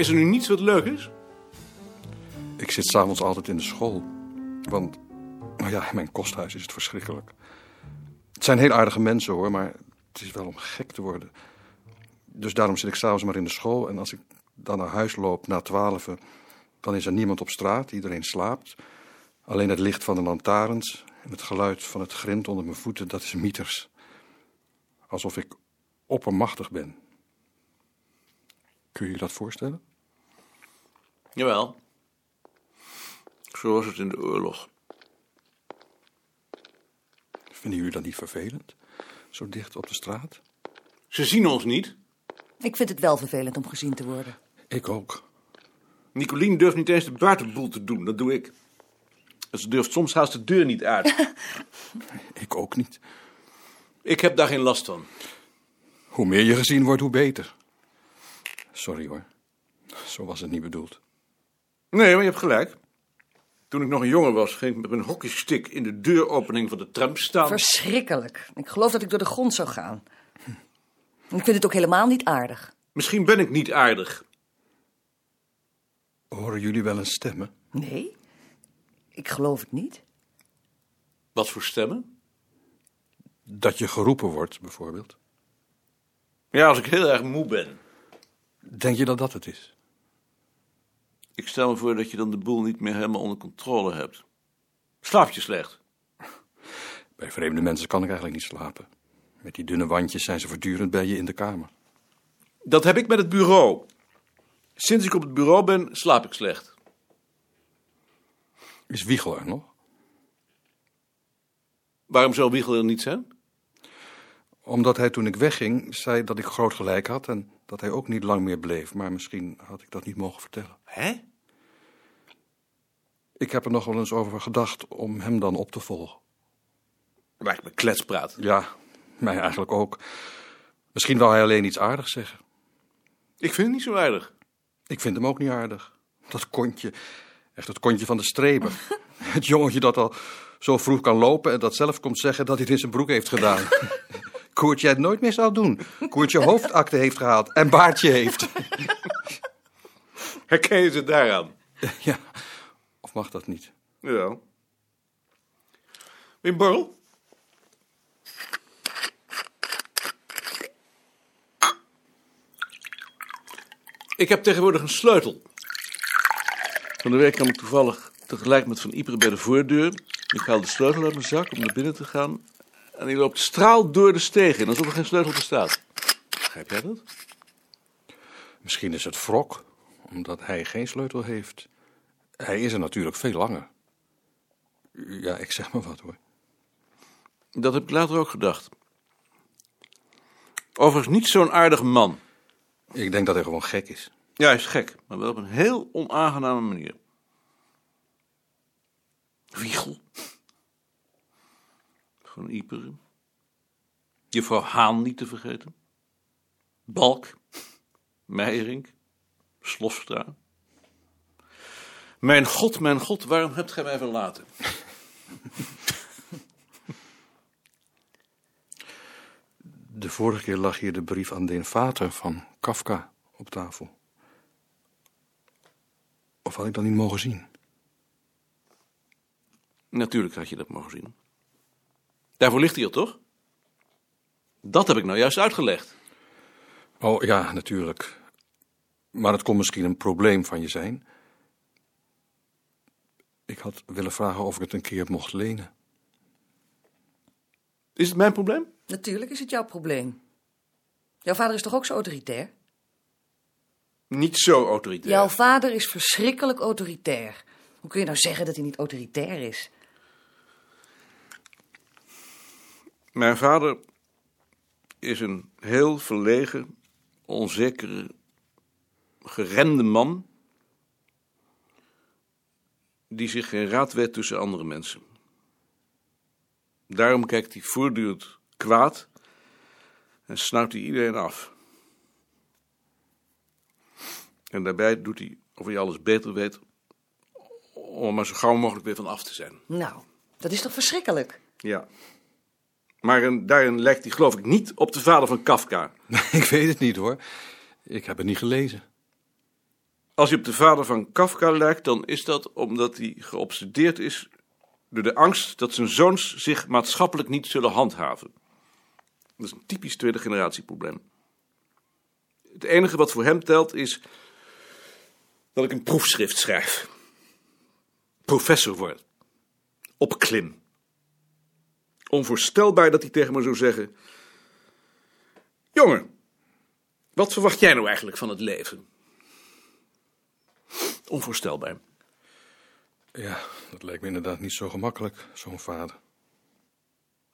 Is er nu niets wat leuk is? Ik zit s'avonds altijd in de school. Want, nou ja, in mijn kosthuis is het verschrikkelijk. Het zijn heel aardige mensen hoor, maar het is wel om gek te worden. Dus daarom zit ik s'avonds maar in de school. En als ik dan naar huis loop na twaalf, dan is er niemand op straat. Iedereen slaapt. Alleen het licht van de lantaarns en het geluid van het grind onder mijn voeten, dat is mieters. Alsof ik oppermachtig ben. Kun je je dat voorstellen? Jawel. Zo was het in de oorlog. Vinden jullie dat niet vervelend? Zo dicht op de straat? Ze zien ons niet. Ik vind het wel vervelend om gezien te worden. Ik ook. Nicolien durft niet eens de buitenboel te doen. Dat doe ik. En ze durft soms haast de deur niet uit. Ik ook niet. ik heb daar geen last van. Hoe meer je gezien wordt, hoe beter. Sorry hoor. Zo was het niet bedoeld. Nee, maar je hebt gelijk. Toen ik nog een jongen was, ging ik met een hockeystick in de deuropening van de tram staan. Verschrikkelijk. Ik geloof dat ik door de grond zou gaan. Ik vind het ook helemaal niet aardig. Misschien ben ik niet aardig. Horen jullie wel een stemmen? Nee? Ik geloof het niet. Wat voor stemmen? Dat je geroepen wordt, bijvoorbeeld. Ja, als ik heel erg moe ben. Denk je dat dat het is? Ik stel me voor dat je dan de boel niet meer helemaal onder controle hebt. Slaap je slecht? Bij vreemde mensen kan ik eigenlijk niet slapen. Met die dunne wandjes zijn ze voortdurend bij je in de kamer. Dat heb ik met het bureau. Sinds ik op het bureau ben, slaap ik slecht. Is Wiegel er nog? Waarom zou Wiegel er niet zijn? Omdat hij toen ik wegging zei dat ik groot gelijk had en dat hij ook niet lang meer bleef. Maar misschien had ik dat niet mogen vertellen. Hè? Ik heb er nog wel eens over gedacht om hem dan op te volgen. Lijkt me kletspraat. Ja, mij eigenlijk ook. Misschien wou hij alleen iets aardigs zeggen. Ik vind het niet zo aardig. Ik vind hem ook niet aardig. Dat kontje. Echt het kontje van de streber. Het jongetje dat al zo vroeg kan lopen en dat zelf komt zeggen dat hij het in zijn broek heeft gedaan. Koertje het nooit meer zou doen. Koertje hoofdakte heeft gehaald en baardje heeft. Herken je ze daaraan? Ja, of mag dat niet? Ja. Wim Borrel? Ik heb tegenwoordig een sleutel. Van de week kwam ik toevallig tegelijk met Van Iperen bij de voordeur. Ik haal de sleutel uit mijn zak om naar binnen te gaan. En die loopt straal door de steeg in, alsof er geen sleutel bestaat. Begrijp jij dat? Misschien is het wrok, omdat hij geen sleutel heeft. Hij is er natuurlijk veel langer. Ja, ik zeg maar wat hoor. Dat heb ik later ook gedacht. Overigens niet zo'n aardige man. Ik denk dat hij gewoon gek is. Ja, hij is gek, maar wel op een heel onaangename manier. Wiegel. Van Iperen. Juffrouw Haan niet te vergeten. Balk. Meijerink. Slofstra. Mijn god, mijn god, waarom hebt gij mij verlaten? De vorige keer lag hier de brief aan den vader van Kafka op tafel. Of had ik dat niet mogen zien? Natuurlijk had je dat mogen zien. Daarvoor ligt hij er toch? Dat heb ik nou juist uitgelegd. Oh ja, natuurlijk. Maar het kon misschien een probleem van je zijn. Ik had willen vragen of ik het een keer mocht lenen. Is het mijn probleem? Natuurlijk is het jouw probleem. Jouw vader is toch ook zo autoritair? Niet zo autoritair. Jouw vader is verschrikkelijk autoritair. Hoe kun je nou zeggen dat hij niet autoritair is? Mijn vader is een heel verlegen, onzekere, geremde man. Die zich geen raad weet tussen andere mensen. Daarom kijkt hij voortdurend kwaad en snuit hij iedereen af. En daarbij doet hij of hij alles beter weet, om er maar zo gauw mogelijk weer van af te zijn. Nou, dat is toch verschrikkelijk? Ja. Maar daarin lijkt hij geloof ik niet op de vader van Kafka. ik weet het niet hoor. Ik heb het niet gelezen. Als je op de vader van Kafka lijkt, dan is dat omdat hij geobsedeerd is door de angst dat zijn zoons zich maatschappelijk niet zullen handhaven. Dat is een typisch tweede generatie probleem. Het enige wat voor hem telt is dat ik een proefschrift schrijf. Professor word. Opklim. Onvoorstelbaar dat hij tegen me zou zeggen... Jongen, wat verwacht jij nou eigenlijk van het leven? Onvoorstelbaar. Ja, dat lijkt me inderdaad niet zo gemakkelijk, zo'n vader.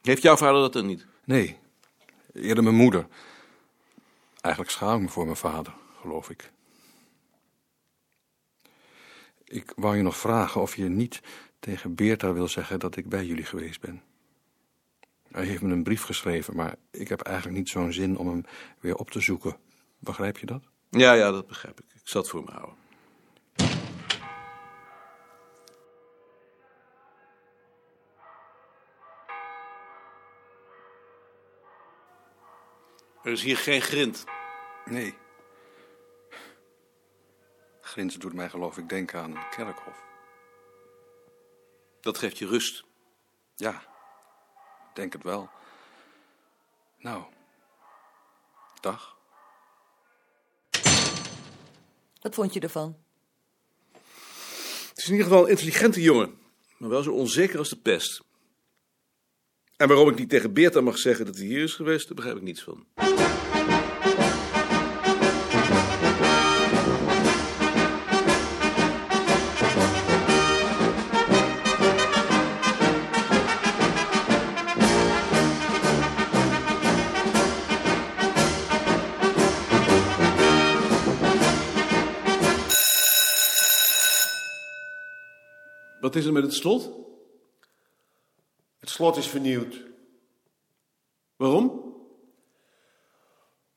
Heeft jouw vader dat dan niet? Nee, eerder mijn moeder. Eigenlijk schaam ik me voor mijn vader, geloof ik. Ik wou je nog vragen of je niet tegen Beerta wil zeggen dat ik bij jullie geweest ben. Hij heeft me een brief geschreven, maar ik heb eigenlijk niet zo'n zin om hem weer op te zoeken. Begrijp je dat? Ja, ja, dat begrijp ik. Ik zal het voor me houden. Er is hier geen grind. Nee. Grinzen doet mij geloof ik denken aan een kerkhof. Dat geeft je rust. Ja, ik denk het wel. Nou, dag. Wat vond je ervan? Het is in ieder geval een intelligente jongen, maar wel zo onzeker als de pest. En waarom ik niet tegen Beerta mag zeggen dat hij hier is geweest, daar begrijp ik niets van. Wat is er met het slot? Het slot is vernieuwd. Waarom?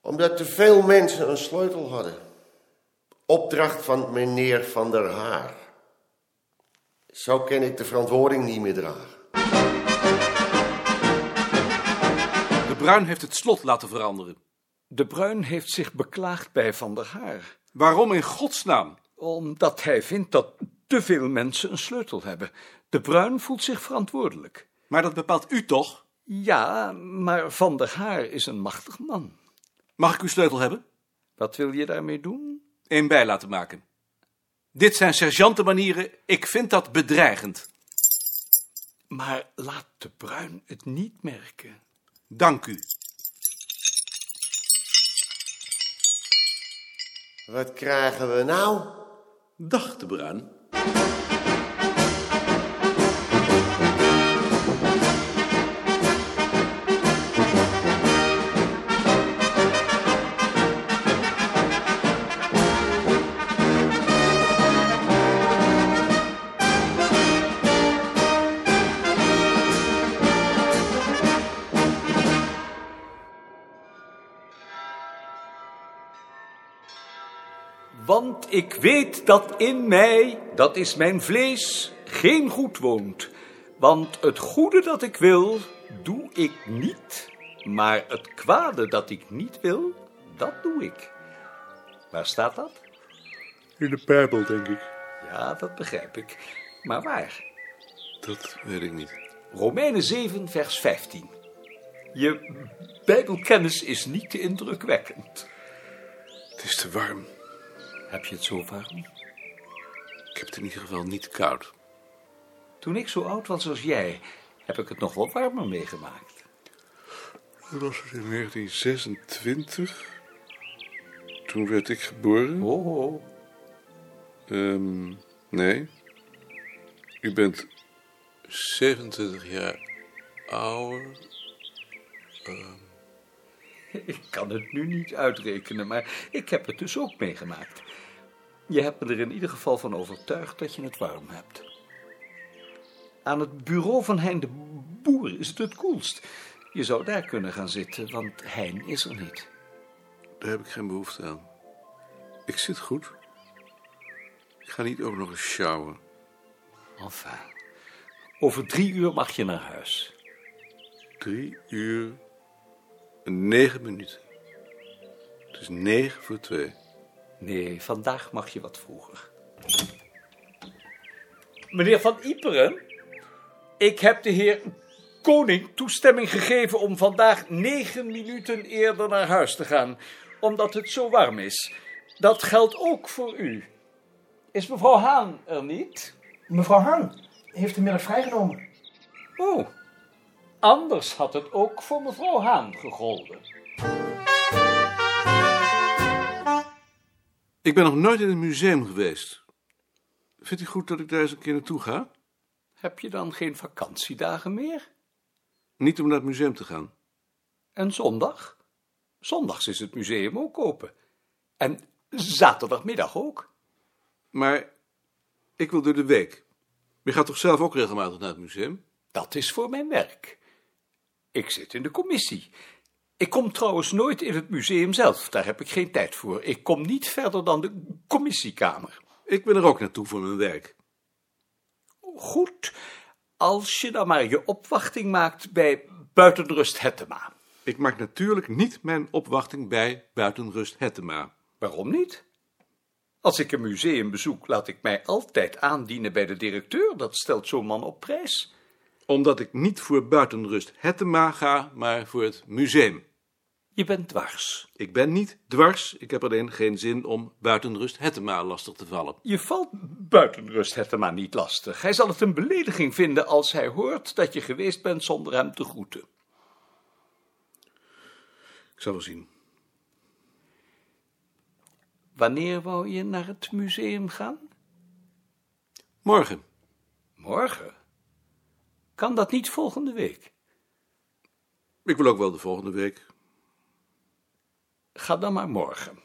Omdat te veel mensen een sleutel hadden. Opdracht van meneer Van der Haar. Zo kan ik de verantwoording niet meer dragen. De Bruin heeft het slot laten veranderen. De Bruin heeft zich beklaagd bij Van der Haar, Waarom in godsnaam? omdat hij vindt dat te veel mensen een sleutel hebben. De Bruin voelt zich verantwoordelijk. Maar dat bepaalt u toch? Ja, maar Van der Haar is een machtig man. Mag ik uw sleutel hebben? Wat wil je daarmee doen? Een bij laten maken. Dit zijn sergeantenmanieren. Ik vind dat bedreigend. Maar laat de Bruin het niet merken. Dank u. Wat krijgen we nou? Dag, de Bruin. Want ik weet dat in mij, dat is mijn vlees, geen goed woont. Want het goede dat ik wil, doe ik niet. Maar het kwade dat ik niet wil, dat doe ik. Waar staat dat? In de Bijbel, denk ik. Ja, dat begrijp ik. Maar waar? Dat weet ik niet. Romeinen 7, vers 15. Je Bijbelkennis is niet te indrukwekkend. Het is te warm. Heb je het zo warm? Ik heb het in ieder geval niet koud. Toen ik zo oud was als jij, heb ik het nog wel warmer meegemaakt. Dat was het in 1926. Toen werd ik geboren. Oh, oh. Ehm, nee. U bent 27 jaar ouder. Ik kan het nu niet uitrekenen, maar ik heb het dus ook meegemaakt. Je hebt me er in ieder geval van overtuigd dat je het warm hebt. Aan het bureau van Hein de Boer is het het koelst. Je zou daar kunnen gaan zitten, want Hein is er niet. Daar heb ik geen behoefte aan. Ik zit goed. Ik ga niet ook nog eens sjouwen. Enfin, over drie uur mag je naar huis. Drie uur en negen minuten. Het is negen voor twee. Nee, vandaag mag je wat vroeger. Meneer Van Iperen, ik heb de heer Koning toestemming gegeven om vandaag negen minuten eerder naar huis te gaan, omdat het zo warm is. Dat geldt ook voor u. Is mevrouw Haan er niet? Mevrouw Haan heeft de middag vrijgenomen. Oh, anders had het ook voor mevrouw Haan gegolden. Ik ben nog nooit in een museum geweest. Vindt u goed dat ik daar eens een keer naartoe ga? Heb je dan geen vakantiedagen meer? Niet om naar het museum te gaan. En zondag? Zondags is het museum ook open. En zaterdagmiddag ook. Maar ik wil door de week. Je gaat toch zelf ook regelmatig naar het museum? Dat is voor mijn werk. Ik zit in de commissie. Ik kom trouwens nooit in het museum zelf. Daar heb ik geen tijd voor. Ik kom niet verder dan de commissiekamer. Ik ben er ook naartoe voor mijn werk. Goed, als je dan maar je opwachting maakt bij Buitenrust Hettema. Ik maak natuurlijk niet mijn opwachting bij Buitenrust Hettema. Waarom niet? Als ik een museum bezoek, laat ik mij altijd aandienen bij de directeur. Dat stelt zo'n man op prijs. Omdat ik niet voor Buitenrust Hettema ga, maar voor het museum. Je bent dwars. Ik ben niet dwars, ik heb alleen geen zin om Buitenrust Hettema lastig te vallen. Je valt Buitenrust Hettema niet lastig. Hij zal het een belediging vinden als hij hoort dat je geweest bent zonder hem te groeten. Ik zal wel zien. Wanneer wou je naar het museum gaan? Morgen. Morgen? Kan dat niet volgende week? Ik wil ook wel de volgende week. Ga dan maar morgen.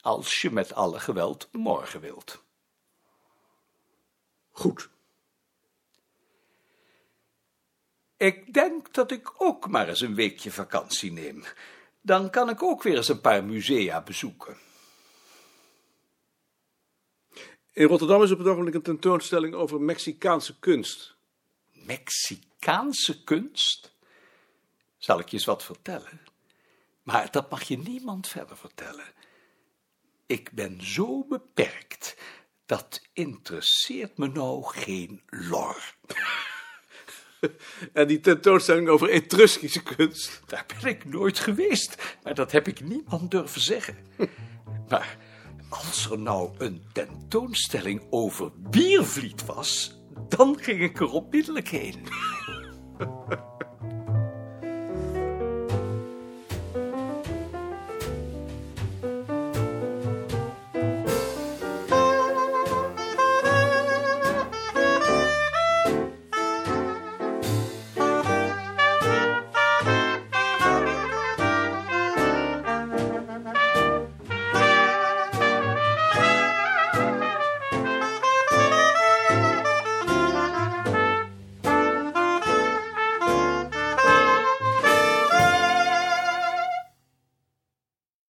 Als je met alle geweld morgen wilt. Goed. Ik denk dat ik ook maar eens een weekje vakantie neem. Dan kan ik ook weer eens een paar musea bezoeken. In Rotterdam is op het ogenblik een tentoonstelling over Mexicaanse kunst. Mexicaanse kunst? Zal ik je eens wat vertellen? Maar dat mag je niemand verder vertellen. Ik ben zo beperkt. Dat interesseert me nou geen lor. En die tentoonstelling over Etruskische kunst. Daar ben ik nooit geweest, maar dat heb ik niemand durven zeggen. Maar als er nou een tentoonstelling over Biervliet was, dan ging ik er onmiddellijk heen.